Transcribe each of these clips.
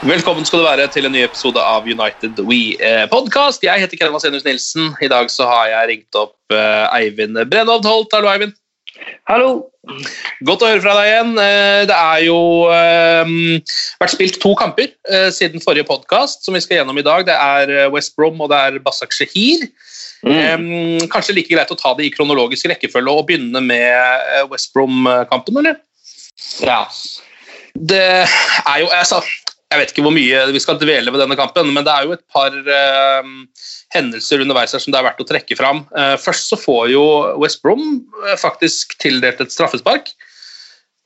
Velkommen skal du være til en ny episode av United We-podkast. podcast. Jeg heter Kenneth Vasenius Nilsen. I dag så har jeg ringt opp eh, Eivind Brennhovd Holt. Hallo, Eivind. Hallo. Godt å høre fra deg igjen. Eh, Det er jo um, vært spilt to kamper uh, siden forrige podkast, som vi skal gjennom i dag. Det er eh, West Brom og det er Basak Shehir. Um, Kanskje like greit å ta det i kronologisk rekkefølge og begynne med eh, West Brom-kampen, eller? Ja. Det er jo altså, Jeg vet ikke hvor mye vi skal dvele ved denne kampen, men det er jo et par eh, hendelser underveis her som det er verdt å trekke fram. Eh, først så får jo West Brom eh, faktisk tildelt et straffespark.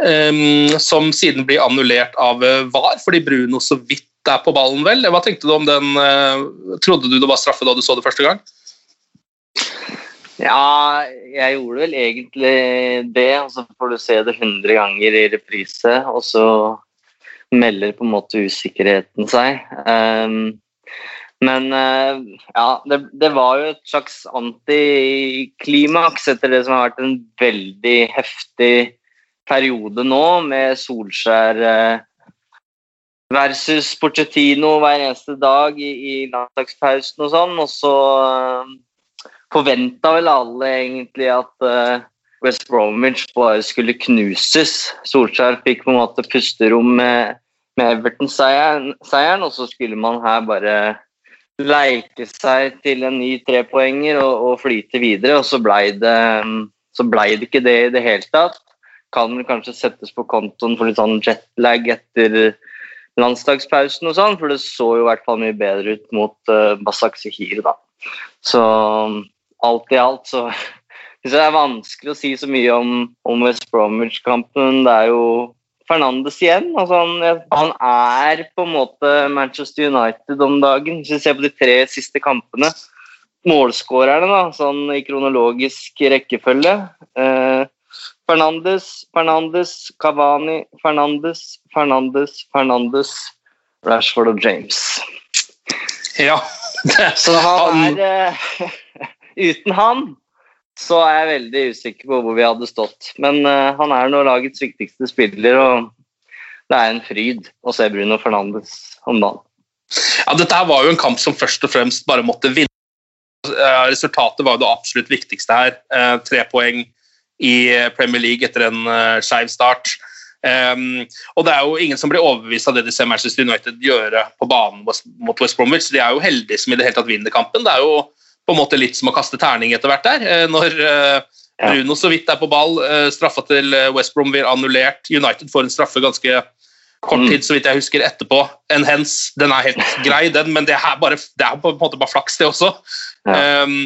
eh, som siden blir annullert av eh, VAR, fordi Bruno så vidt er på ballen, vel. Hva tenkte du om den? eh, trodde du det var straffe da du så det første gang? ja, jeg gjorde vel egentlig det, og så får du se det 100 ganger i reprise, og så melder på en måte usikkerheten seg. Ehm, men eh, ja, det, det var jo et slags antiklimaks etter det som har vært en veldig heftig periode nå, med Solskjær eh, versus Porcettino hver eneste dag i, i landslagspausen og sånn. Og så uh, forventa vel alle egentlig at eh, West Bromwich bare skulle knuses. Solskjær fikk på en måte pusterom med, med Everton-seieren, og så skulle man her bare leike seg til en ny trepoenger og, og flyte videre, og så blei det, ble det ikke det i det hele tatt. Kan vel kanskje settes på kontoen for litt sånn jetlag etter landslagspausen og sånn, for det så jo i hvert fall mye bedre ut mot uh, Basak Sihir, da. Så alt i alt så det er vanskelig å si så mye om, om West Bromwich-kampen. Det er jo Fernandes igjen. Altså han, han er på en måte Manchester United om dagen. Hvis vi ser på de tre siste kampene, målskårerne da, sånn i kronologisk rekkefølge. Eh, Fernandes, Fernandes, Cavani, Fernandes, Fernandes, Fernandes, Rashford og James. Ja. Så han er eh, Uten han så er jeg veldig usikker på hvor vi hadde stått. Men uh, han er nå lagets viktigste spiller, og det er en fryd å se Bruno Fernandes om dagen. Ja, dette her var jo en kamp som først og fremst bare måtte vinne. Uh, Resultatet var jo det absolutt viktigste her. Uh, Tre poeng i Premier League etter en skeiv start. Um, og det er jo ingen som blir overbevist av det de ser Manchester United gjøre på banen mot West Bromwich. De er jo heldige som i det hele tatt vinner kampen. Det er jo på en måte litt som å kaste terning etter hvert der. Eh, Når eh, Bruno så vidt er på ball, eh, straffa til West Brom blir annullert. United får en straffe ganske kort tid, så vidt jeg husker, etterpå. En hens, den er helt grei, den, men det er, bare, det er på en måte bare flaks, det også. Um,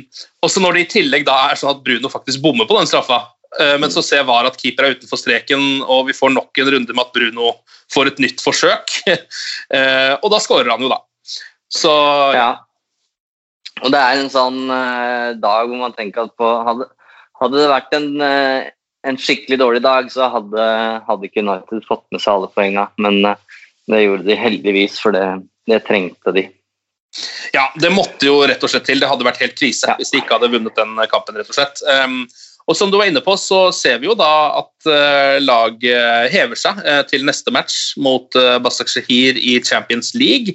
også når det i tillegg da er sånn at Bruno faktisk bommer på den straffa, uh, men så ser VAR at keeper er utenfor streken, og vi får nok en runde med at Bruno får et nytt forsøk. uh, og da skårer han jo, da. Så Ja. Og det er en sånn uh, dag hvor man tenker at på Hadde, hadde det vært en, uh, en skikkelig dårlig dag, så hadde, hadde ikke United fått med seg alle poengene. Men uh, det gjorde de heldigvis, for det, det trengte de. Ja, det måtte jo rett og slett til. Det hadde vært helt krise hvis de ikke hadde vunnet den kampen. rett og slett. Um, og som du var inne på, så ser vi jo da at uh, laget hever seg uh, til neste match mot uh, Basak Shahir i Champions League.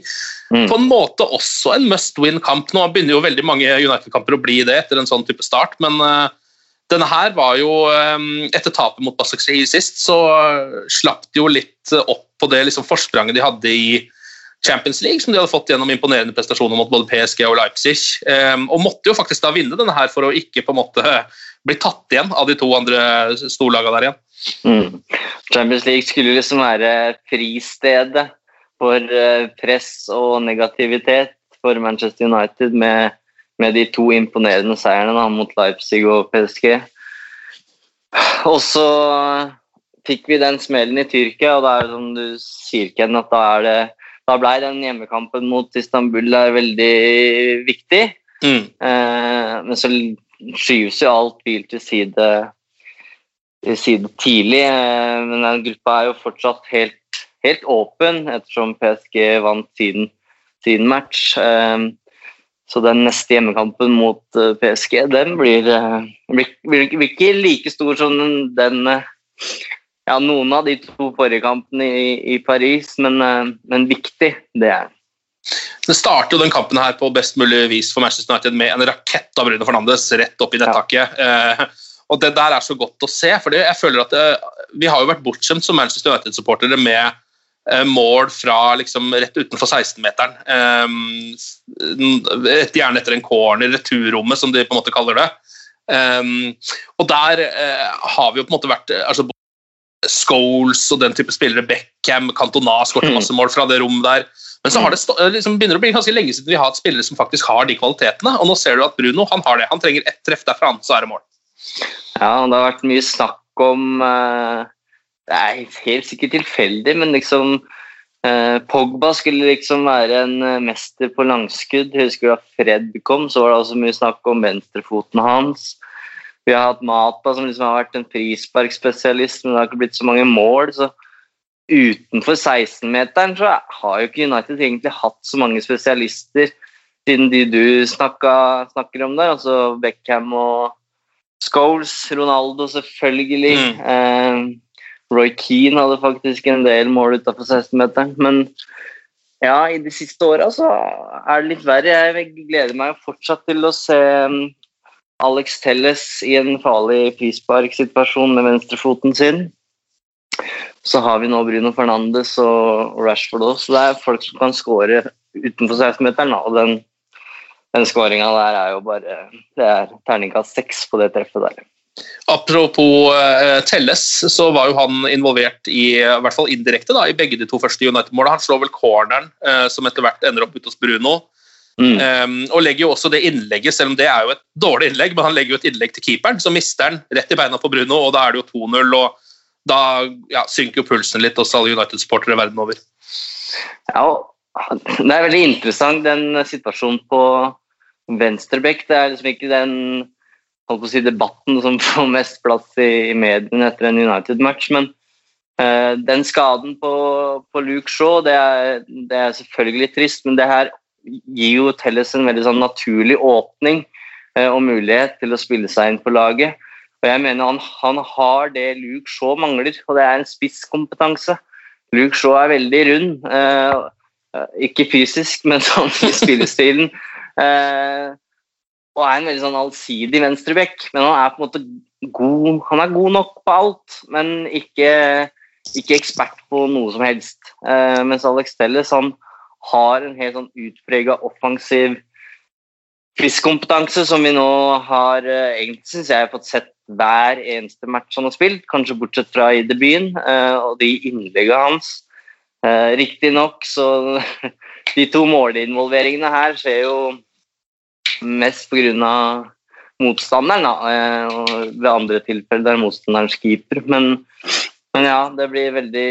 Mm. På en måte også en must win-kamp. Nå begynner jo veldig mange United-kamper å bli det etter en sånn type start, men denne her var jo Etter tapet mot Basak Shahir sist, så slapp de jo litt opp på det liksom, forspranget de hadde i Champions League, som de hadde fått gjennom imponerende prestasjoner mot både PSG og Leipzig. Um, og måtte jo faktisk da vinne denne her for å ikke på en måte bli tatt igjen av de to andre storlagene der igjen. Mm. Champions League skulle liksom være fristedet for eh, press og negativitet for Manchester United med, med de to imponerende seierne da, mot Leipzig og PSG. Og så fikk vi den smellen i Tyrkia, og da er det som du sier, Ken, at da er det da ble den hjemmekampen mot Istanbul veldig viktig. Mm. Eh, men så skyves jo alt tvil til side, til side tidlig. Eh, men den gruppa er jo fortsatt helt, helt åpen, ettersom PSG vant sin, sin match. Eh, så den neste hjemmekampen mot eh, PSG den blir, eh, blir, blir ikke like stor som den, den ja, noen av de to forrige kampene i, i Paris, men, eh, men, viktig, det er det starter jo den kampen her på best mulig vis for Manchester United med en rakett av Bruno Fernandes rett opp i nettaket. Ja. Eh, og Det der er så godt å se. fordi jeg føler at eh, Vi har jo vært bortskjemt som Manchester United-supportere med eh, mål fra liksom, rett utenfor 16-meteren. Eh, gjerne etter en corner, returrommet, som de på en måte kaller det. Og der har vi jo på en måte vært altså, Scholes og den type spillere, Beckham, Cantona skåret mm. masse mål fra det rommet der. Men så har det liksom, begynner det å bli ganske lenge siden vi har hatt spillere som faktisk har de kvalitetene. Og nå ser du at Bruno han har det. Han trenger ett treff derfra, så er det mål. Ja, det har vært mye snakk om uh, Det er helt sikkert tilfeldig, men liksom uh, Pogba skulle liksom være en uh, mester på langskudd. Jeg husker da Fred kom, så var det også mye snakk om venstrefoten hans. Vi har hatt Mata, som liksom har vært en frisparkspesialist, men det har ikke blitt så mange mål. så Utenfor 16-meteren så har jo ikke United egentlig hatt så mange spesialister siden de du snakka, snakker om der, altså Beckham og Scholes, Ronaldo selvfølgelig. Mm. Eh, Roy Keane hadde faktisk en del mål utafor 16-meteren. Men ja, i de siste åra så er det litt verre. Jeg gleder meg fortsatt til å se Alex Telles i en farlig frisparksituasjon med venstrefoten sin. Så har vi nå Bruno Fernandes og Rashford også. Så det er folk som kan skåre utenfor 16-meteren. Og den, den skåringa der er jo bare Det er terningkast seks på det treffet der. Apropos uh, Telles, så var jo han involvert i, i hvert fall indirekte da, i begge de to første United-målene. Han slår vel corneren, uh, som etter hvert ender opp ute hos Bruno. Mm. Um, og legger jo også det innlegget, selv om det er jo et dårlig innlegg, men han legger jo et innlegg til keeperen, så mister han rett i beina på Bruno, og da er det jo 2-0. og Da ja, synker jo pulsen litt hos alle United-sportere verden over. Ja, det er veldig interessant den situasjonen på venstrebekk. Det er liksom ikke den si, debatten som får mest plass i, i mediene etter en United-match, men uh, den skaden på, på Luke Shaw, det er, det er selvfølgelig trist, men det her gir jo Telles en veldig sånn naturlig åpning eh, og mulighet til å spille seg inn på laget. Og jeg mener han, han har det Luke Shaw mangler, og det er en spisskompetanse. Luke Shaw er veldig rund. Eh, eh ikke fysisk, men sånn i spillestilen. Og er en veldig sånn allsidig venstreback. Men han er på en måte god Han er god nok på alt, men ikke, ikke ekspert på noe som helst. Mens Alex Telles han har en helt sånn utprega offensiv spisskompetanse som vi nå har eh, egentlig synes jeg har fått sett hver eneste match han har spilt, kanskje bortsett fra i debuten, eh, og de innleggene hans. Eh, riktignok så De to målinvolveringene her skjer jo mest pga. motstanderen, da, og ved andre tilfeller der motstanderens keeper. Men, men ja, det blir veldig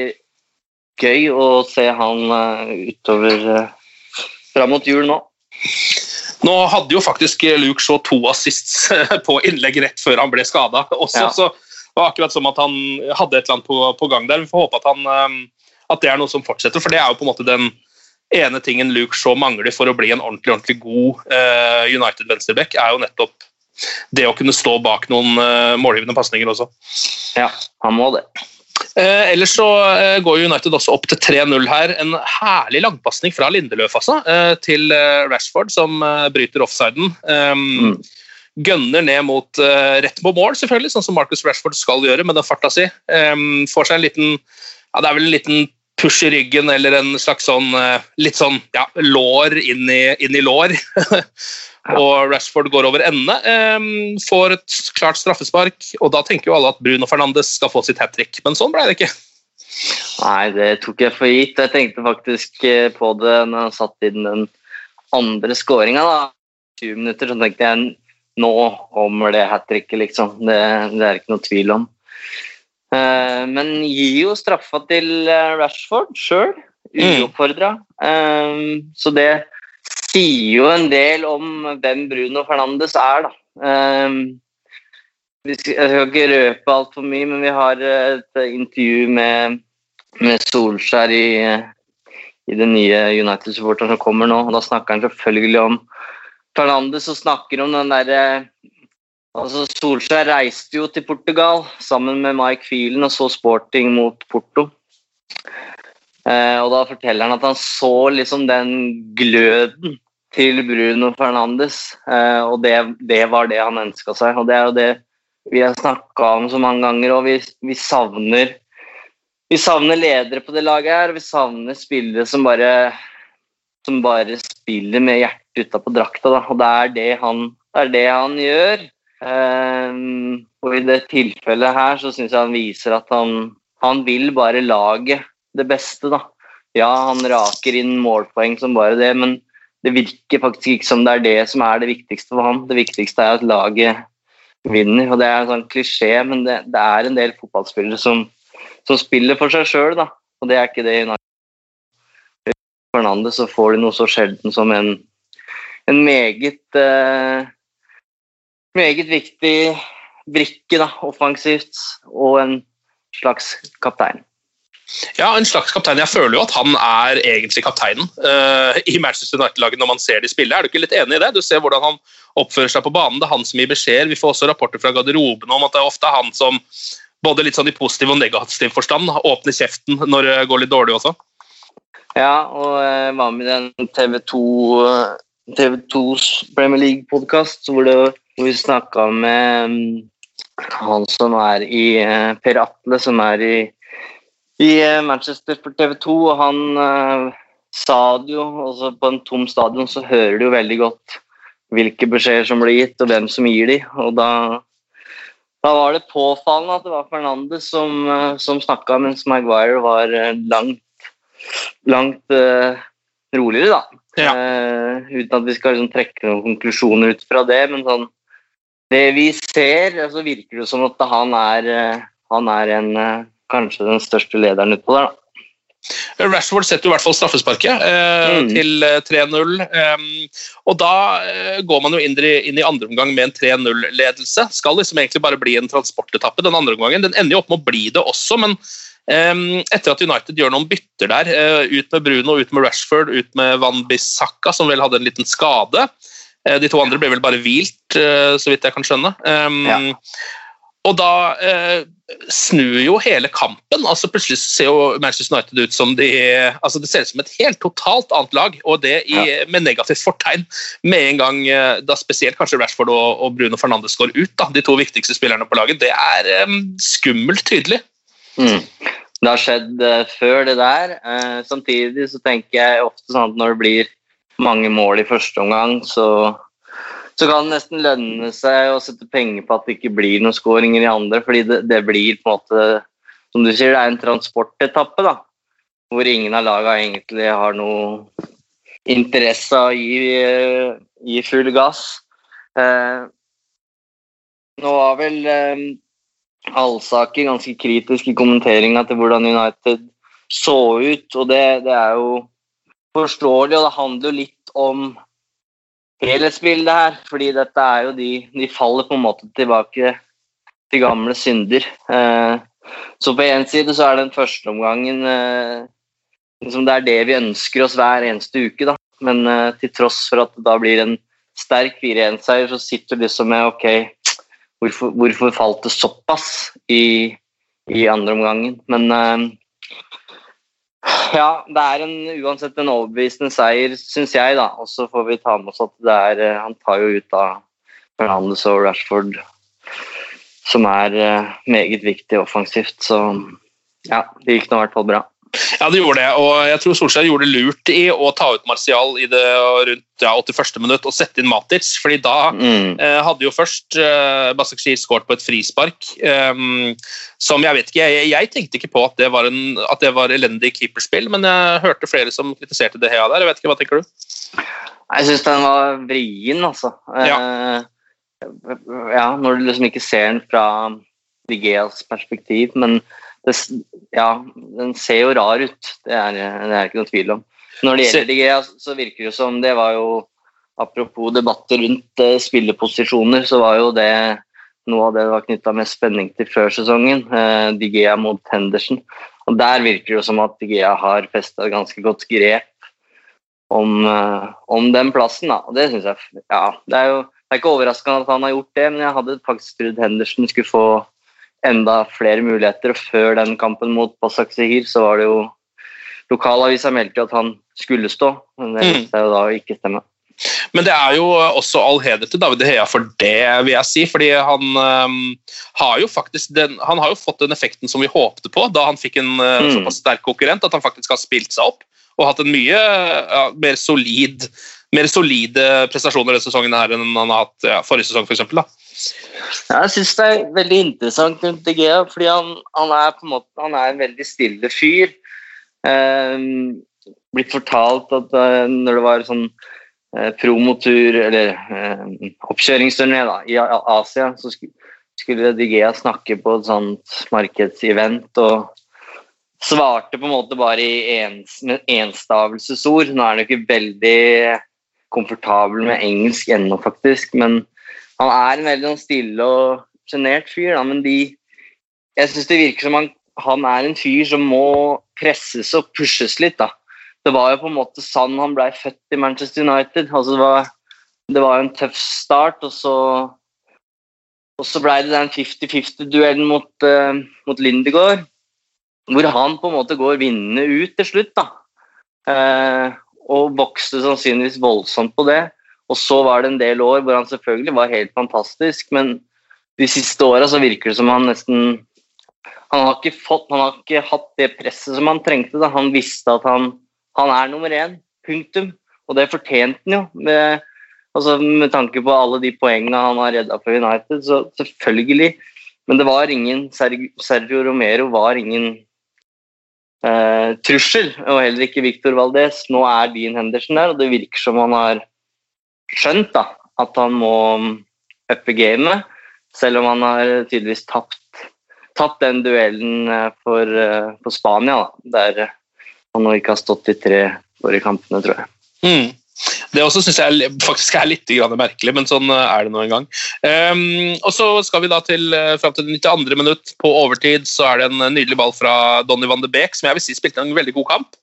gøy å se han uh, utover uh, fram mot jul nå. Nå hadde jo faktisk Luke Shaw to assists på innlegg rett før han ble skada også, ja. så Det var akkurat som at han hadde et eller annet på, på gang der. Vi får håpe at, han, eh, at det er noe som fortsetter, for det er jo på en måte den ene tingen Luke Shaw mangler for å bli en ordentlig, ordentlig god uh, United venstreback, er jo nettopp det å kunne stå bak noen uh, målgivende pasninger også. Ja, han må det. Eh, ellers så eh, går United også opp til 3-0 her. En herlig langpasning fra Lindeløf altså, eh, til eh, Rashford, som eh, bryter offsiden. Um, Mm. Gønner ned mot eh, rett på mål, selvfølgelig, sånn som Marcus Rashford skal gjøre med den farta si. Um, får seg en liten ja, Det er vel en liten push i ryggen eller en slags sånn eh, litt sånn ja, lår inn i, inn i lår. og Rashford går over ende. Um, får et klart straffespark, og da tenker jo alle at Bruno Fernandes skal få sitt hat trick, men sånn ble det ikke. Nei, det tok jeg for gitt. Jeg tenkte faktisk eh, på det når han satt inn den andre skåringa. 20 minutter, så tenkte jeg nå kommer det hat tricket, liksom. Det, det er ikke noe tvil om. Eh, men gir jo straffa til eh, Rashford sjøl, uoppfordra. Mm. så det sier jo en del om hvem Bruno Fernandes er, da. Jeg skal ikke røpe altfor mye, men vi har et intervju med, med Solskjær i, i den nye United-supporteren som kommer nå. og Da snakker han selvfølgelig om Fernandes og snakker om den derre altså Solskjær reiste jo til Portugal sammen med Mike Phelan og så sporting mot Porto. Eh, og da forteller han at han så liksom den gløden til Bruno Fernandes, eh, og det, det var det han ønska seg. Og det er jo det vi har snakka om så mange ganger, og vi, vi savner vi savner ledere på det laget her. Vi savner spillere som bare, som bare spiller med hjertet utapå drakta. Da. Og det er det han, det er det han gjør. Ehm, og i det tilfellet her så syns jeg han viser at han, han vil bare lage det beste, da. Ja, han raker inn målpoeng som bare det, men det virker faktisk ikke som det er det som er det viktigste for han. Det viktigste er at laget vinner. Og det er en sånn klisjé, men det, det er en del fotballspillere som, som spiller for seg sjøl, da. Og det er ikke det i United. Fernandes så får de noe så sjelden som en, en meget eh, meget viktig brikke da, offensivt, og en slags kaptein. Ja, en slags kaptein. Jeg føler jo at han er egentlig kapteinen uh, i Manchester United-laget når man ser de spille. Er du ikke litt enig i det? Du ser hvordan han oppfører seg på banen. Det er han som gir beskjeder. Vi får også rapporter fra garderobene om at det er ofte han som både litt sånn i positiv og negativ forstand åpner kjeften når det går litt dårlig også. Ja, og jeg var med i den TV 2 TV2s Premier League-podkast hvor, hvor vi snakka med mm, han som er i eh, Per Atle, som er i, i eh, Manchester for TV 2, og han eh, sa det jo altså På en tom stadion så hører du jo veldig godt hvilke beskjeder som blir gitt, og hvem som gir de, og da da var det påfallende at det var Fernandes som, eh, som snakka, mens Maguire var eh, langt, langt uh, roligere, da. Eh, uten at vi skal liksom trekke noen konklusjoner ut fra det, men sånn Det vi ser, så altså virker det som at han er, uh, han er en, uh, kanskje den største lederen utpå der, da. Rashford setter i hvert fall straffesparket eh, Mm. til eh, 3-0. em, og da eh, går man jo inn i, inn i andre omgang med en 3-0-ledelse. Skal liksom egentlig bare bli en transportetappe den andre omgangen. Den ender jo opp med å bli det også, men etter at United gjør noen bytter der, eh, ut med Bruno, ut med Rashford, ut med Van Bissaka, som vel hadde en liten skade. Eh, de to andre ble vel bare hvilt, eh, så vidt jeg kan skjønne. Ja. Og da snur jo hele kampen. altså Plutselig ser jo Manchester United ut som de altså Det ser ut som et helt totalt annet lag, og det i, med negativt fortegn med en gang da spesielt kanskje Rashford og, og Bruno Fernandes går ut, da, de to viktigste spillerne på laget. Det er eh, skummelt tydelig. Mm. Det har skjedd eh, før, det der. Eh, samtidig så tenker jeg ofte sånn at når det blir mange mål i første omgang, så, så kan det nesten lønne seg å sette penger på at det ikke blir noen skåringer i andre, fordi det, det blir på en måte Som du sier, det er en transportetappe, da. Hvor ingen av lagene egentlig har noe interesse av å gi, eh, gi full gass. Eh, nå var vel eh, Alsaker ganske kritisk i kommenteringa til hvordan United så ut, og det, det er jo forståelig, og det handler jo litt om helhetsbildet her, fordi dette er jo de De faller på en måte tilbake til gamle synder. Eh, så på én side så er den første omgangen eh, liksom Det er det vi ønsker oss hver eneste uke, da. Men eh, til tross for at det da blir en sterk 4-1-seier, så sitter du liksom med ok, hvorfor, hvorfor falt det såpass i, i andre omgangen? Men eh, ja, det er en, uansett en overbevisende seier, syns jeg, da. Og så får vi ta med oss at det er eh, Han tar jo ut av Fernandes og Rashford, som er eh, meget viktig offensivt. Så ja, det gikk nå i hvert fall bra. Ja, det gjorde det, og jeg tror Solskjær gjorde det lurt i å ta ut Martial i det rundt ja, 81. minutt og sette inn Matic, fordi da mm. eh, hadde jo først eh, Basakshir skåret på et frispark um, som jeg vet ikke jeg, jeg, tenkte ikke på at det, var en, at det var elendig keeperspill, men jeg hørte flere som kritiserte det her der. Jeg vet ikke, Hva tenker du? Jeg syns den var vrien, altså. Ja. Eh, ja, når du liksom ikke ser den fra Digeas perspektiv, men det, ja, den ser jo rar ut. Det er det er ikke noe tvil om. Når det gjelder DG, så virker det som det var jo Apropos debatter rundt eh, spilleposisjoner, så var jo det noe av det det var knytta med spenning til før sesongen. Uh, Digea mot Henderson. Og Der virker det som at Digea har festa ganske godt grep om, eh, om den plassen. Da. Og det synes jeg ja, det er jo det er ikke overraskende at han har gjort det, men jeg hadde faktisk trodd Henderson skulle få enda flere muligheter. og Før den kampen mot Basak Sehir så var det jo Lokalavisa meldte jo at han skulle stå, men det mm. viste seg jo da å ikke stemme. Men det er jo også all heder til David Heia for det, vil jeg si. fordi han um, har jo faktisk den, han har jo fått den effekten som vi håpte på da han fikk en uh, mm. såpass sterk konkurrent, at han faktisk har spilt seg opp og hatt en mye uh, mer solid mer solide prestasjoner denne sesongen her enn han har hatt ja, forrige sesong, f.eks. Jeg syns det er veldig interessant rundt De fordi han, han, er på en måte han er en veldig stille fyr. Um, blitt fortalt at uh, når det var sånn uh, promotur, eller uh, oppkjøringsturné da, i Asia, så skulle, skulle De Gea snakke på et sånt markedsevent. og svarte på en måte bare i ens, med enstavelsesord. Nå er han jo ikke veldig komfortabel med engelsk ennå, faktisk, men han er en veldig sånn stille og sjenert fyr, da, men de Jeg syns det virker som han, han, er en fyr som må presses og pushes litt, da. Det var jo på en måte sann han blei født i Manchester United. Altså det var, det var en tøff start, og så og så blei det den 50-50-duellen mot, uh, mot Lindegård, hvor han på en måte går vinnende ut til slutt. da. Uh, og vokste sannsynligvis voldsomt på det. Og så var det en del år hvor han selvfølgelig var helt fantastisk, men de siste åra så virker det som han nesten han har, ikke fått, han har ikke hatt det presset som han trengte. Da. Han visste at han, han er nummer én. Punktum. Og det fortjente han jo. Med, altså, med tanke på alle de poengene han har redda for United, så selvfølgelig. Men det var ingen Sergio Romero var ingen eh, trussel, og heller ikke Victor Valdez. Nå er Dean Henderson der, og det virker som han har skjønt da, at han må uppe gamet, selv om han har tydeligvis tapt, tapt den duellen eh, for, eh, for Spania, da, der han nå ikke har stått de tre forrige kampene, tror jeg. Mm. Det også syns jeg faktisk er litt merkelig, men sånn eh, er det nå en gang. Um, og så skal vi da til fram til det 92. minutt. På overtid så er det en nydelig ball fra Donny van de Beek, som jeg vil si spilte en veldig god kamp.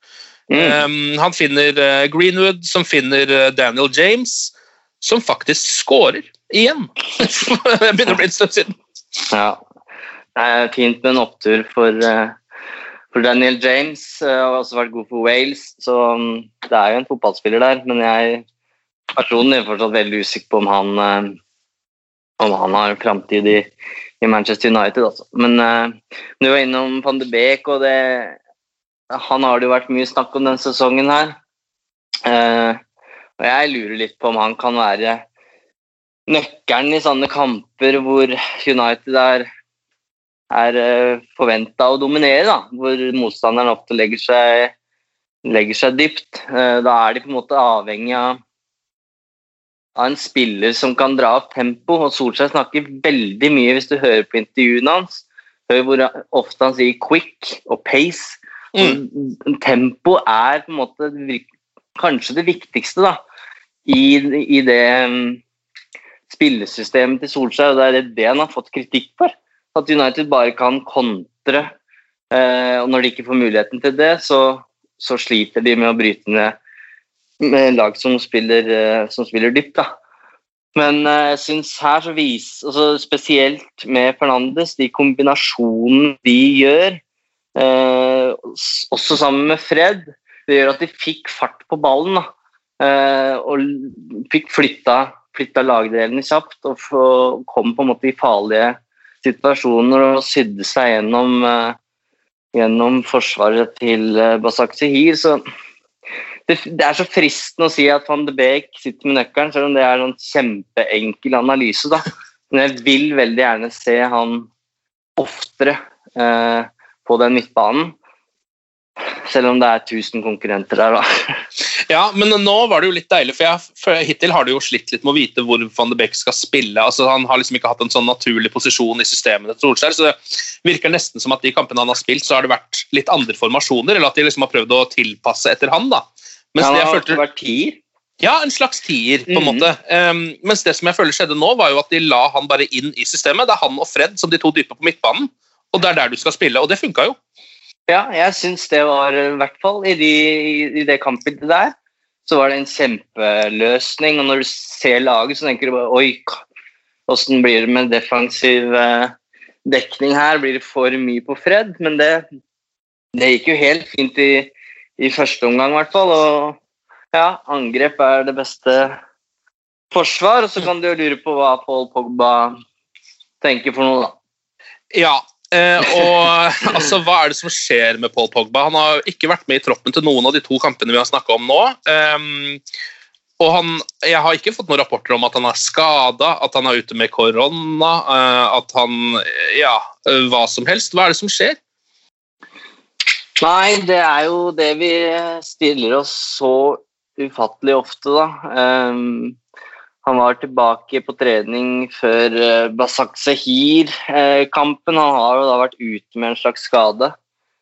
Mm. Um, han finner Greenwood, som finner Daniel James som faktisk scorer igjen. det begynner å bli en stund siden. Ja. Det er fint med en opptur for, eh, for Daniel James. Eh, har også vært god for Wales, så mm, det er jo en fotballspiller der. Men jeg personen er fortsatt veldig usikker på om han, eh, om han har framtid i, i, Manchester United. Også. Men uh, du var innom van de Beek, og det, han har det jo vært mye snakk om denne sesongen her. Uh, og jeg lurer litt på om han kan være nøkkelen i sånne kamper hvor United er, er eh, forventa å dominere, da. hvor motstanderen ofte legger seg, legger seg dypt. Eh, da er de på en måte avhengig av, av en spiller som kan dra opp tempo. og Solskjær snakker veldig mye, hvis du hører på intervjuene hans, hør hvor ofte han sier 'quick' og 'pace'. Mm. Tempo er på en måte kanskje det viktigste da, i, i det um, spillesystemet til Solskjær, og det er det han har fått kritikk for. At United bare kan kontre. Eh, og når de ikke får muligheten til det, så, så sliter de med å bryte ned med lag som spiller, eh, som spiller dypt. da. Men eh, jeg syns her så viser altså Spesielt med Fernandes, de kombinasjonene de gjør, eh, også sammen med Fred, det gjør at de fikk fart på ballen. da. Eh, og fikk flytta, flytta lagdelene kjapt og kom på en måte i farlige situasjoner og sydde seg gjennom, eh, gjennom forsvaret til eh, Basak Sehir. Så det, det er så fristende å si at van de Beek sitter med nøkkelen, selv om det er en kjempeenkel analyse. da. Men jeg vil veldig gjerne se han oftere eh, på den midtbanen. Selv om det er 1000 konkurrenter der, da. Ja, men nå var det jo litt deilig, for, jeg, for hittil har du jo slitt litt med å vite hvor van de Beek skal spille. altså Han har liksom ikke hatt en sånn naturlig posisjon i systemet til Solskjær, så det virker nesten som at de kampene han har spilt, så har det vært litt andre formasjoner, eller at de liksom har prøvd å tilpasse etter han. da. Mens han har følte... vært tier. Ja, en slags tier, på en mm. måte. Um, mens det som jeg føler skjedde nå, var jo at de la han bare inn i systemet. Det er han og Fred som de to dype på midtbanen, og det er der du skal spille, og det funka jo. Ja, jeg syns det var i hvert fall i, de, i det kampbildet der, så var det en kjempeløsning. Og når du ser laget, så tenker du bare oi, åssen blir det med defensiv eh, dekning her? Blir det for mye på Fred? Men det, det gikk jo helt fint i, i første omgang, i hvert fall. Og ja, angrep er det beste forsvar. Og så kan du jo lure på hva Paul Pogba tenker for noe, da. Ja, eh, og altså, hva er det som skjer med Paul Pogba? Han har ikke vært med i troppen til noen av de to kampene vi har snakka om nå. Um, og han, Jeg har ikke fått noen rapporter om at han er skada, at han er ute med korona, eh, at han Ja, eh, hva som helst. Hva er det som skjer? Nei, det er jo det vi stiller oss så ufattelig ofte, da. Ehm, han var tilbake på trening før uh, Basak Sehir-kampen. han har jo da vært ute med en slags skade.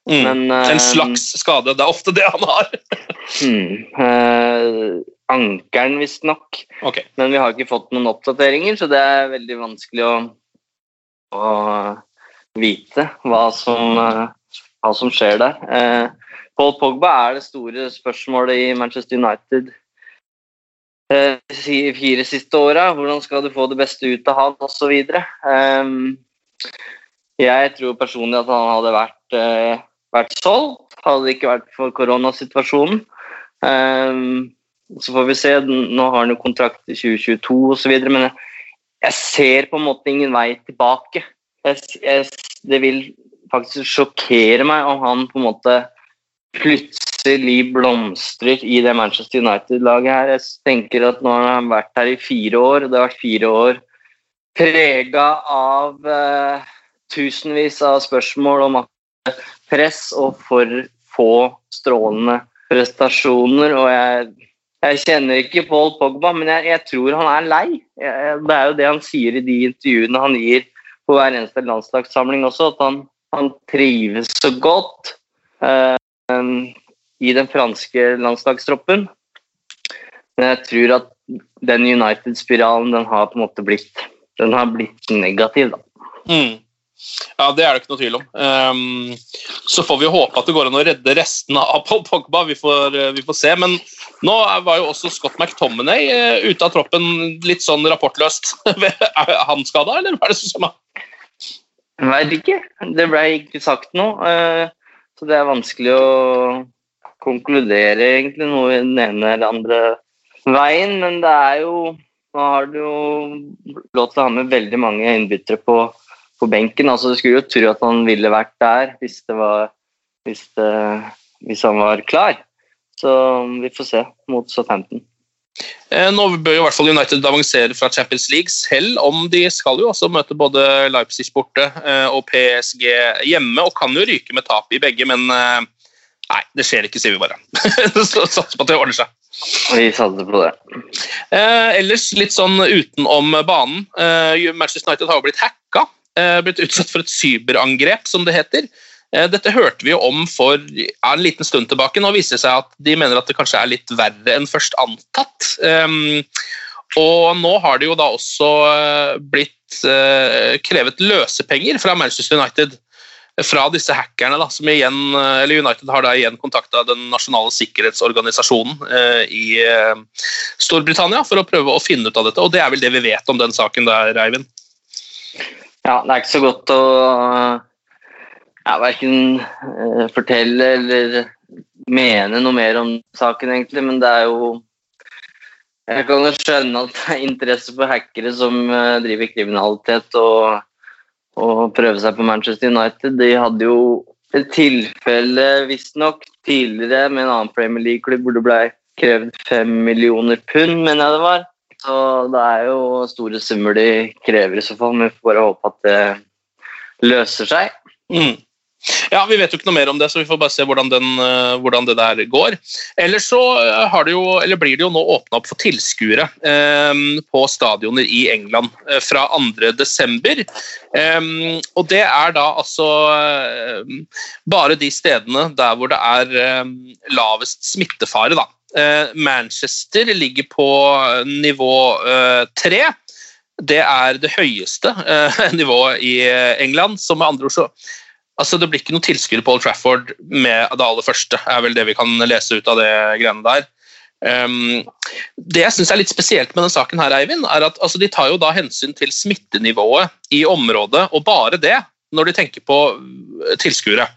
Mm. Men, en ehm, slags skade. Det er ofte det han har. mm. eh, ankelen, visstnok. Okay. Men vi har ikke fått noen oppdateringer, så det er veldig vanskelig å, å vite hva som, eh, hva som skjer der. Eh, Paul Pogba er det store spørsmålet i Manchester United eh, fire siste åra. Hvordan skal du få det beste ut av han, osv. Um, jeg tror personlig at han hadde vært, eh, vært solgt, hadde det ikke vært for koronasituasjonen. Um, så får vi se. Nå har han jo kontrakt i 2022 osv. Men jeg, ser på en måte ingen vei tilbake. Det vil faktisk sjokkere meg om han på en måte plutselig blomstrer i det Manchester United-laget her. Jeg tenker at nå har han vært her i fire år, det har vært fire år prega av eh, tusenvis av spørsmål om press og for få strålende prestasjoner. Og jeg, jeg kjenner ikke Paul Pogba, men jeg, jeg tror han er lei. Jeg, det er jo det han sier i de intervjuene han gir på hver eneste landslagssamling også, at han, han trives så godt eh, i den franske landslagstroppen. Men jeg tror at den United-spiralen den har på en måte blitt, den har blitt negativ. da. Mm. Ja, det er det ikke noe tvil om. Um, så får vi håpe at det går an å redde restene av Paul Pogba. Vi får, uh, vi får se. Men nå var jo også Scott McTominay uh, ute av troppen litt sånn rapportløst. er han skada, eller hva er det som skjer? Veit ikke. Det ble ikke sagt noe. Uh, så det er vanskelig å konkludere egentlig noe i den ene eller andre veien. Men det er jo Nå har du jo lov til å ha med veldig mange innbyttere på på benken. Altså, du skulle jo tro at han ville vært der hvis, var, hvis, det, hvis han var klar. Så vi får se mot Southampton. Eh, nå bør jo i hvert fall United avansere fra Champions League, selv om de skal jo også møte både Leipzig borte eh, og PSG hjemme, og kan jo ryke med tap i begge, men eh, nei, det skjer ikke, sier vi bare. Satser på at det ordner seg. Vi satser på det. Eh, ellers litt sånn utenom banen. Eh, Manchester United har jo blitt hacka. Eh, blitt utsatt for et cyberangrep, som det heter. Eh, dette hørte vi jo om for ja, en liten stund tilbake. Nå viser det seg at de mener at det kanskje er litt verre enn først antatt. Um, Og nå har det jo da også eh, blitt eh, krevet løsepenger fra Manchester United fra disse hackerne, da, som igjen, eh, eller United har da igjen kontakta den nasjonale sikkerhetsorganisasjonen eh, i eh, Storbritannia for å prøve å finne ut av dette. Og det er vel det vi vet om den saken der, Eivind? Ja, det er ikke så godt å ja, verken eh, fortelle eller mene noe mer om saken, egentlig. Men det er jo Jeg kan jo skjønne at det er interesse for hackere som uh, driver kriminalitet og, og prøve seg på Manchester United. De hadde jo et tilfelle, visstnok, tidligere med en annen Premier League-klubb hvor det ble krevd fem millioner pund, mener jeg det var. Så det er jo store summer de krever i så fall. Men vi får bare håpe at det løser seg. Mm. Ja, Vi vet jo ikke noe mer om det, så vi får bare se hvordan, den, uh, hvordan det der går. Ellers så har det jo, eller blir det jo nå åpna opp for tilskuere eh, på stadioner i England uh, fra 2.12. Eh, og det er da altså bare de stedene der hvor det er lavest smittefare, da. Manchester ligger på nivå tre. Det er det høyeste nivået i England. så med andre ord så Altså, Det blir ikke noe tilskuere på Old Trafford med det aller første, er vel det vi kan lese ut av det greiene der. Um, det jeg syns er litt spesielt med den saken, her, Eivind, er at altså, de tar jo da hensyn til smittenivået i området, og bare det, når de tenker på uh, tilskuere.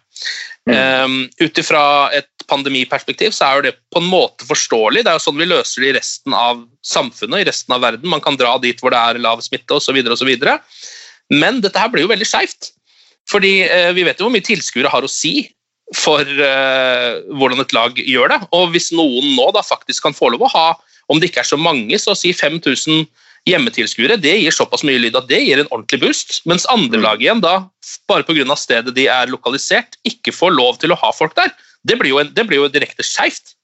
Mm. Um, Ut ifra et pandemiperspektiv så er jo det på en måte forståelig. Det er jo sånn vi løser det i resten av samfunnet, i resten av verden. Man kan dra dit hvor det er lav smitte osv. Men dette her blir jo veldig skeivt. Fordi eh, vi vet jo hvor mye tilskuere har å si for eh, hvordan et lag gjør det. Og hvis noen nå da faktisk kan få lov å ha, om det ikke er så mange, så si 5000 hjemmetilskuere, det gir såpass mye lyd at det gir en ordentlig boost. Mens andre mm. lag igjen, da, bare pga. stedet de er lokalisert, ikke får lov til å ha folk der. Det blir jo, en, det blir jo direkte skeivt.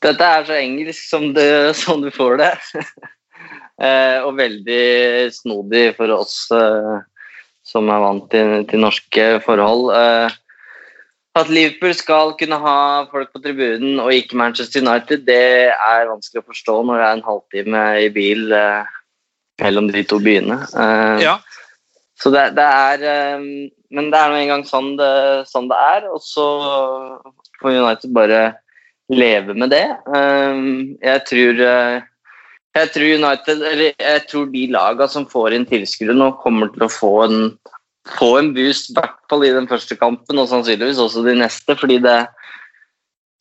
Dette er så engelsk som, du, som du får det. eh, og veldig snodig for oss som er vant til, til norske forhold. Eh, at Liverpool skal kunne ha folk på tribunen og ikke Manchester United, det er vanskelig å forstå når det er en halvtime i bil eh, mellom de to byene. Eh, ja. Så det, det, er Men det er nå engang sånn det, sånn det er, og så får United bare leve med det. Jeg tror jeg tror United, eller jeg tror de lagene som får inn tilskuere nå, kommer til å få en, få en boost, i hvert fall i den første kampen, og sannsynligvis også de neste. fordi det,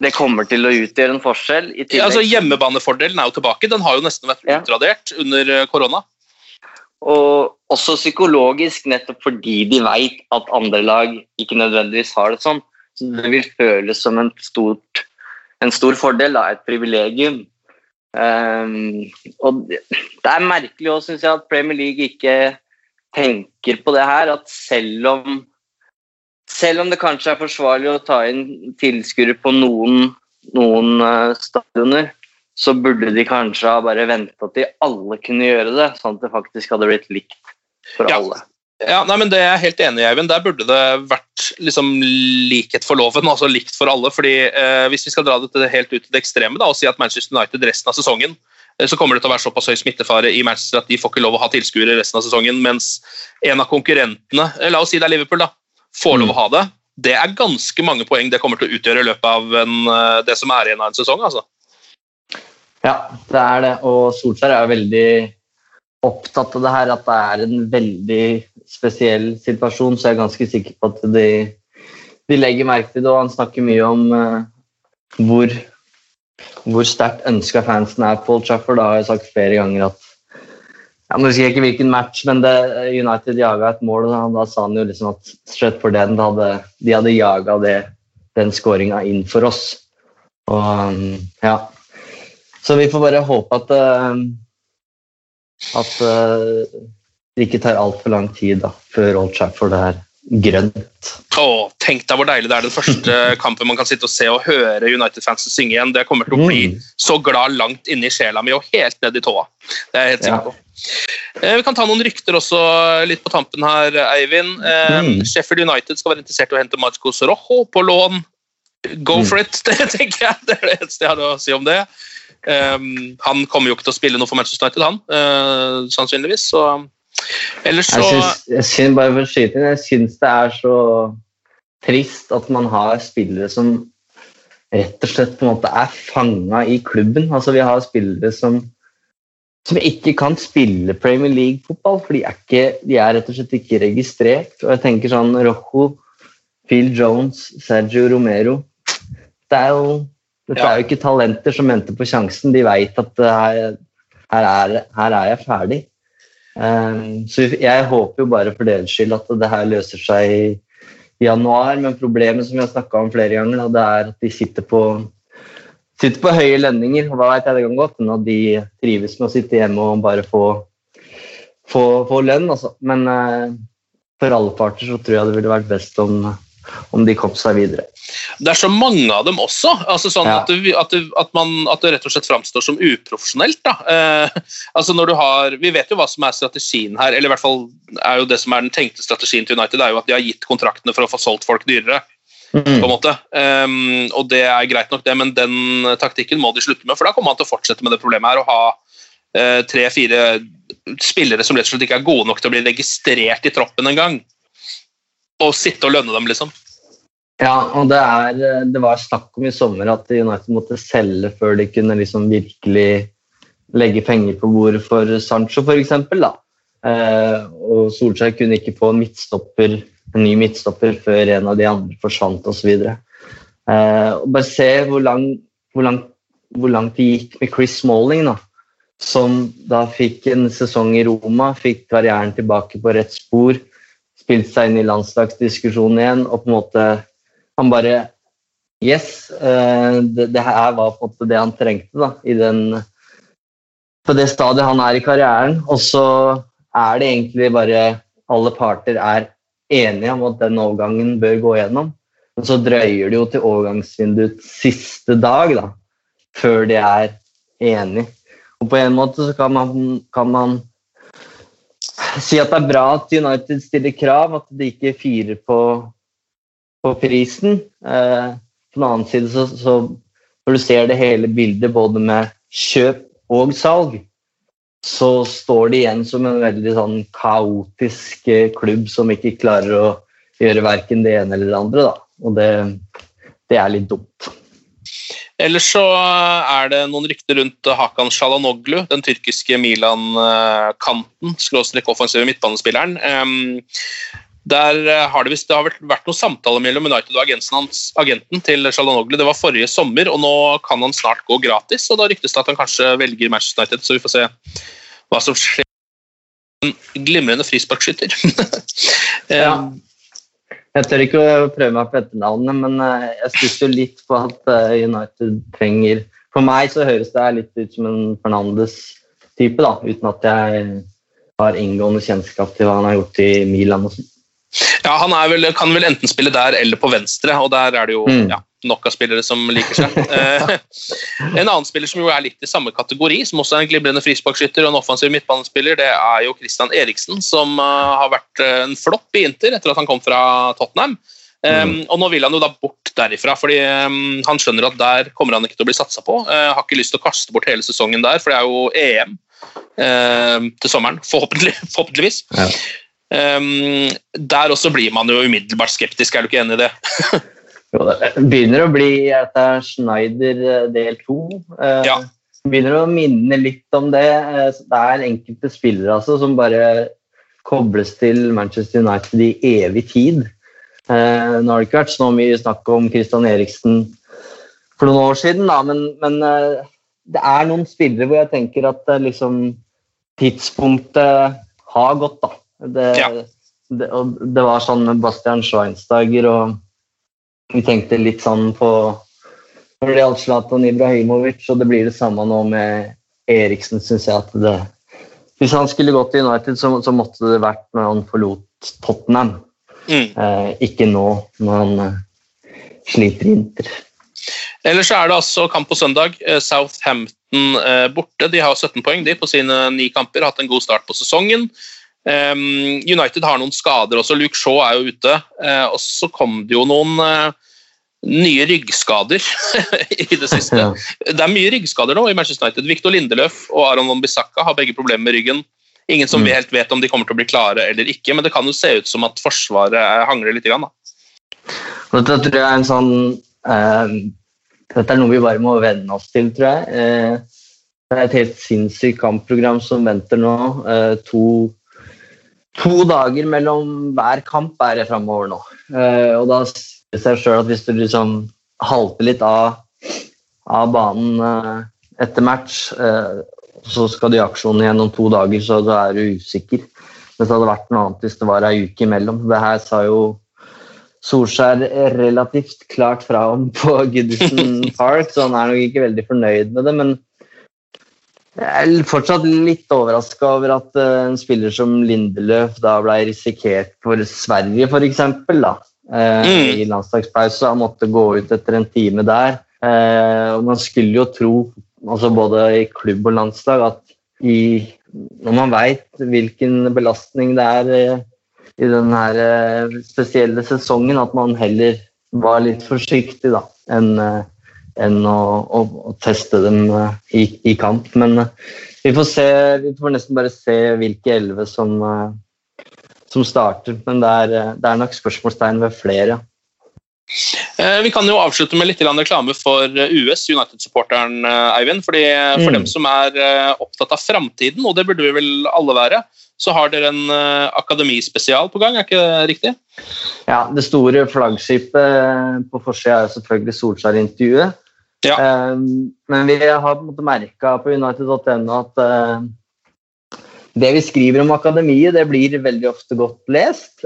det kommer til å utgjøre en forskjell. Ja, altså Hjemmebanefordelen er jo tilbake. Den har jo nesten vært ja. under eh, korona. Og også psykologisk, nettopp fordi de vet at andre lag ikke nødvendigvis har det sånn. Så det vil føles som en, stort, en stor fordel, da, et privilegium. Um, og det er merkelig òg, syns jeg, at Premier League ikke tenker på det her. At selv om, selv om det kanskje er forsvarlig å ta inn tilskuere på noen, noen uh, stadioner, så burde de kanskje ha bare venta til alle kunne gjøre det, sånn at det faktisk hadde blitt likt for ja. alle. Ja, nei, men Det er jeg helt enig i, Eivind. Der burde det vært liksom, likhet for loven, altså likt for alle. fordi eh, Hvis vi skal dra dette helt ut til det ekstreme da, og si at Manchester United resten av sesongen eh, så kommer det til å være såpass høy smittefare i Manchester at de får ikke lov å ha tilskuere resten av sesongen, mens en av konkurrentene, eh, la oss si det er Liverpool, da, får lov å ha det. Det er ganske mange poeng det kommer til å utgjøre i løpet av en, eh, det som er igjen av en sesong. altså. Ja, det er det. Og Solskjær er veldig opptatt av det her, at det er en veldig spesiell situasjon, så jeg er ganske sikker på at de, de legger merke til det. Og han snakker mye om uh, hvor, hvor sterkt ønska fansen er på Old Trafford. Da har jeg sagt flere ganger at ja, Nå husker jeg ikke hvilken match, men det, United jaga et mål. og Da, sa han jo liksom at støtt for den, hadde, de hadde jaga den skåringa inn for oss. Og um, ja. Så vi får bare håpe at uh, at uh, det ikke tar altfor lang tid da, før Old Trafford er grønt. Åh, tenk deg hvor deilig det er den første kampen man kan sitte og se og høre United-fansen synge igjen. Det kommer til å bli mm. så glad langt inni sjela mi og helt ned i tåa. Det er jeg helt sikker på. Ja. vi kan ta noen rykter også litt på tampen her, Eivind. Eh, mm. Sheffield United skal være interessert i å hente Marcos Rojo på lån. Go mm. for it, det tenker jeg. Det er det eneste jeg har å si om det. Um, han kommer jo ikke til å spille noe for Manchester United, han, uh, sannsynligvis. Så ellers så Jeg syns, jeg syns, bare for å skyte inn, jeg syns det er så trist at man har spillere som rett og slett på en måte er fanga i klubben. Altså Vi har spillere som, som ikke kan spille Premier League-fotball, for de er, ikke, de er rett og slett ikke registrert. Og jeg tenker sånn Rojo, Phil Jones, Sergio Romero Det er jo, Dette er jo ikke talenter som venter på sjansen. De veit at her, her, er, her er jeg ferdig. Um, så jeg håper jo bare for deres skyld at det her løser seg i januar, men problemet som vi har snakka om flere ganger, det er at de sitter på, sitter på høye lønninger. Hva vet jeg det kan godt hende at de trives med å sitte hjemme og bare få, få, få lønn. Altså. Men uh, for alle parter så tror jeg det ville vært best om om de kom seg videre. Det er så mange av dem også. altså sånn Ja. at, du, at, du, at, man, at det rett og slett framstår som uprofesjonelt. Eh, altså når du har, Vi vet jo hva som er strategien her, eller i hvert fall er jo det som er den tenkte strategien til United, er jo at de har gitt kontraktene for å få solgt folk dyrere. på en måte. Um, og det er greit nok, det, men den taktikken må de slutte med. For da kommer man til å fortsette med det problemet her, å ha eh, tre-fire spillere som rett og slett ikke er gode nok til å bli registrert i troppen engang. Og sitte og lønne dem, liksom. Ja, og det, er, det var snakk om i sommer at United måtte selge før de kunne liksom virkelig legge penger på bordet for Sancho, f.eks. Eh, og Solskjær kunne ikke få en, en ny midtstopper før en av de andre forsvant osv. Eh, og bare se hvor, lang, hvor, lang, hvor langt det gikk med Chris Smalling, da, som da fikk en sesong i Roma, fikk karrieren tilbake på rett spor, spilte seg inn i landslagsdiskusjonen igjen og på en måte han bare Yes, eh, det, det her var på en måte det han trengte da, i den, på det stadiet han er i karrieren. Og så er det egentlig bare alle parter er enige om at den overgangen bør gå gjennom. Men så drøyer det jo til overgangsvinduets siste dag da, før de er enige. Og på en måte så kan man, kan man si at det er bra at United stiller krav, at de ikke firer på på prisen. Eh, på den annen side så, så når du ser det hele bildet både med kjøp og salg, så står de igjen som en veldig sånn kaotisk eh, klubb som ikke klarer å gjøre verken det ene eller det andre. Da. Og det, det er litt dumt. Ellers så er det noen rykter rundt Hakan Shalanoglu, den tyrkiske Milan-kanten, skråstrek offensive midtbanespilleren. Der eh, har det, det har vært, noen samtaler mellom United og hans, agenten til Shalanoglu. Det var forrige sommer, og nå kan han snart gå gratis. og Da ryktes det at han kanskje velger Manchester United, så vi får se hva som skjer. En glimrende frisparkskytter. Ja. Jeg tør ikke å prøve meg på etternavnet, men eh, jeg stusser litt på at eh, United trenger For meg så høres det litt ut som en Fernandes-type, da, uten at jeg har inngående kjennskap til hva han har gjort i Milan. og sånn. Ja, Han vel, kan vel enten spille der eller på venstre, og der er det jo Mm. ja, nok av spillere som liker seg. Eh, en annen spiller som jo er litt i samme kategori, som også er en glimrende frisparkskytter og en offensiv midtbanespiller, det er jo Christian Eriksen, som eh, har vært eh, en flopp i Inter etter at han kom fra Tottenham. Um, og nå vil han jo da bort derifra, fordi um, han skjønner at der kommer han ikke til å bli satsa på. Uh, har ikke lyst til å kaste bort hele sesongen der, for det er jo EM uh, til sommeren, forhåpentlig, forhåpentligvis. Ja. Um, der også blir man jo umiddelbart skeptisk, er du ikke enig i det? Jo, det begynner å bli dette er Schneider eh, del to. Uh, Ja. Begynner å minne litt om det. Eh, Det er enkelte spillere altså, som bare kobles til Manchester United i evig tid. Uh, nå har det ikke vært så mye snakk om Christian Eriksen for noen år siden, da, men, men uh, det er noen spillere hvor jeg tenker at liksom, tidspunktet har gått. da. Det, Ja. det, og det var sånn med Bastian Schweinsteiger og vi tenkte litt sånn på når det gjaldt Zlatan Ibrahimovic, og det blir det samme nå med Eriksen, syns jeg. at det Hvis han skulle gått til United, så, så måtte det vært når han forlot Tottenham. Mm. Eh, ikke nå, når han eh, sliter i Inter. Ellers så er det altså kamp på søndag. Eh, Southampton eh, borte. De har 17 poeng de på sine ni kamper. Hatt en god start på sesongen. Um, United har noen skader også. Luke Shaw er jo ute. eh, og så kom det jo noen eh, nye ryggskader i det siste. Det er mye ryggskader nå i Manchester United. Victor Lindeløf og Aron Van Bissaka har begge problemer med ryggen. Ingen som Mm. helt vet om de kommer til å bli klare eller ikke, men det kan jo se ut som at Forsvaret hangler litt. Grann, da. Dette tror jeg er en sånn eh, Dette er noe vi bare må venne oss til, tror jeg. Eh, det er et helt sinnssykt kampprogram som venter nå. Eh, to, to dager mellom hver kamp er det framover nå. Eh, og da sier det seg sjøl at hvis du liksom halter litt av, av banen eh, etter match, eh, så skal du i aksjon igjen om to dager, så da er du usikker. Men det hadde vært noe annet hvis det var ei uke imellom. Det her sa jo Solskjær relativt klart fra om på Goodison Park, så han er nok ikke veldig fornøyd med det. Men jeg er fortsatt litt overraska over at eh, en spiller som Lindeløf da ble risikert for Sverige, f.eks. Mm. I landslagspause. Han måtte gå ut etter en time der. Eh, og man skulle jo tro, altså både i klubb og landslag, at i, når man veit hvilken belastning det er eh, i denne eh, spesielle sesongen at man heller var litt forsiktig da, enn eh, enn å, å, å teste dem eh, i, i kamp. Men eh, vi får se, vi får nesten bare se hvilke elleve som, eh, som starter. Men det er, det er nok spørsmålstegn ved flere. Eh, Vi kan jo avslutte med litt reklame for eh, US, United-supporteren eh, Eivind. fordi For Mm. dem som er opptatt av framtiden, og det burde vi vel alle være, så har dere en akademispesial på gang, er ikke det riktig? Ja, Det store flaggskipet på forsida er selvfølgelig Solskjær-intervjuet. Eh, men vi har merka på United.no at det vi skriver om akademiet, det blir veldig ofte godt lest.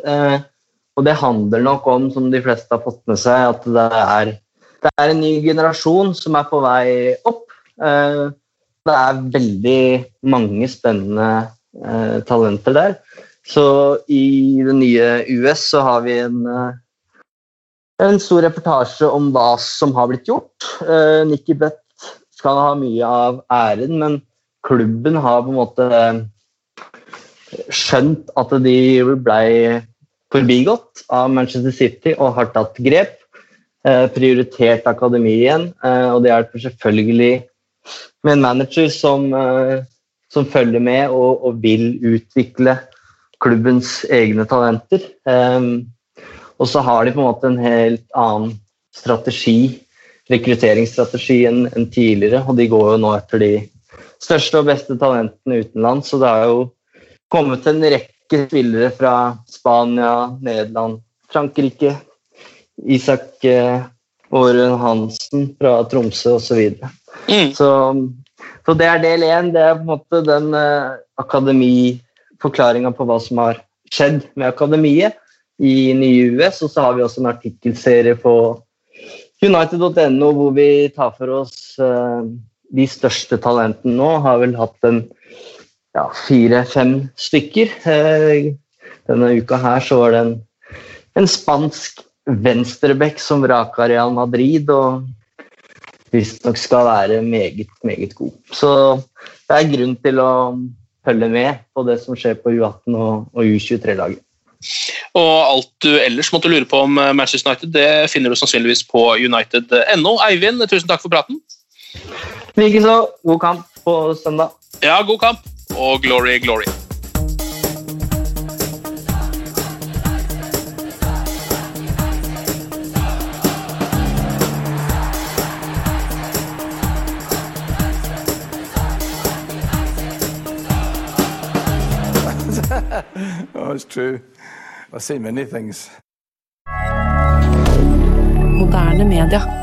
Og det handler nok om, som de fleste har fått med seg, at det er, det er en ny generasjon som er på vei opp. Eh, det er veldig mange spennende eh, talenter der. Så i det nye US så har vi en, eh, en stor reportasje om hva som har blitt gjort. Nikki Butt skal ha mye av æren, men klubben har på en måte skjønt at de blei forbigått av Manchester City og har tatt grep. Eh, prioritert akademi igjen, eh, og det hjelper selvfølgelig med en manager som, eh, som følger med og, og vil utvikle klubbens egne talenter. Um, og så har de på en måte en helt annen strategi, rekrutteringsstrategi enn enn tidligere. Og de går jo nå etter de største og beste talentene utenlands. Så det har jo kommet en rekke spillere fra Spania, Nederland, Frankrike. Isak eh, Åren Hansen fra Tromsø osv. Så, Mm. så så det er del én. Det er på en måte den eh, akademiforklaringa på hva som har skjedd med akademiet i nye US. Og så har vi også en artikkelserie på United.no hvor vi tar for oss eh, de største talentene nå. Har vel hatt en ja, fire-fem stykker. Eh, denne uka her så var det en, en spansk venstreback som vraka Real Madrid. og visstnok skal være meget, meget god. Så det er grunn til å følge med på det som skjer på U18 og, og U23-laget. Og alt du ellers måtte lure på om eh, Manchester United, det finner du sannsynligvis på united.no. Eivind, tusen takk for praten. Likeså. God kamp på søndag. Ja, god kamp, og glory, glory. Oh, true. I've seen many things. Moderne media.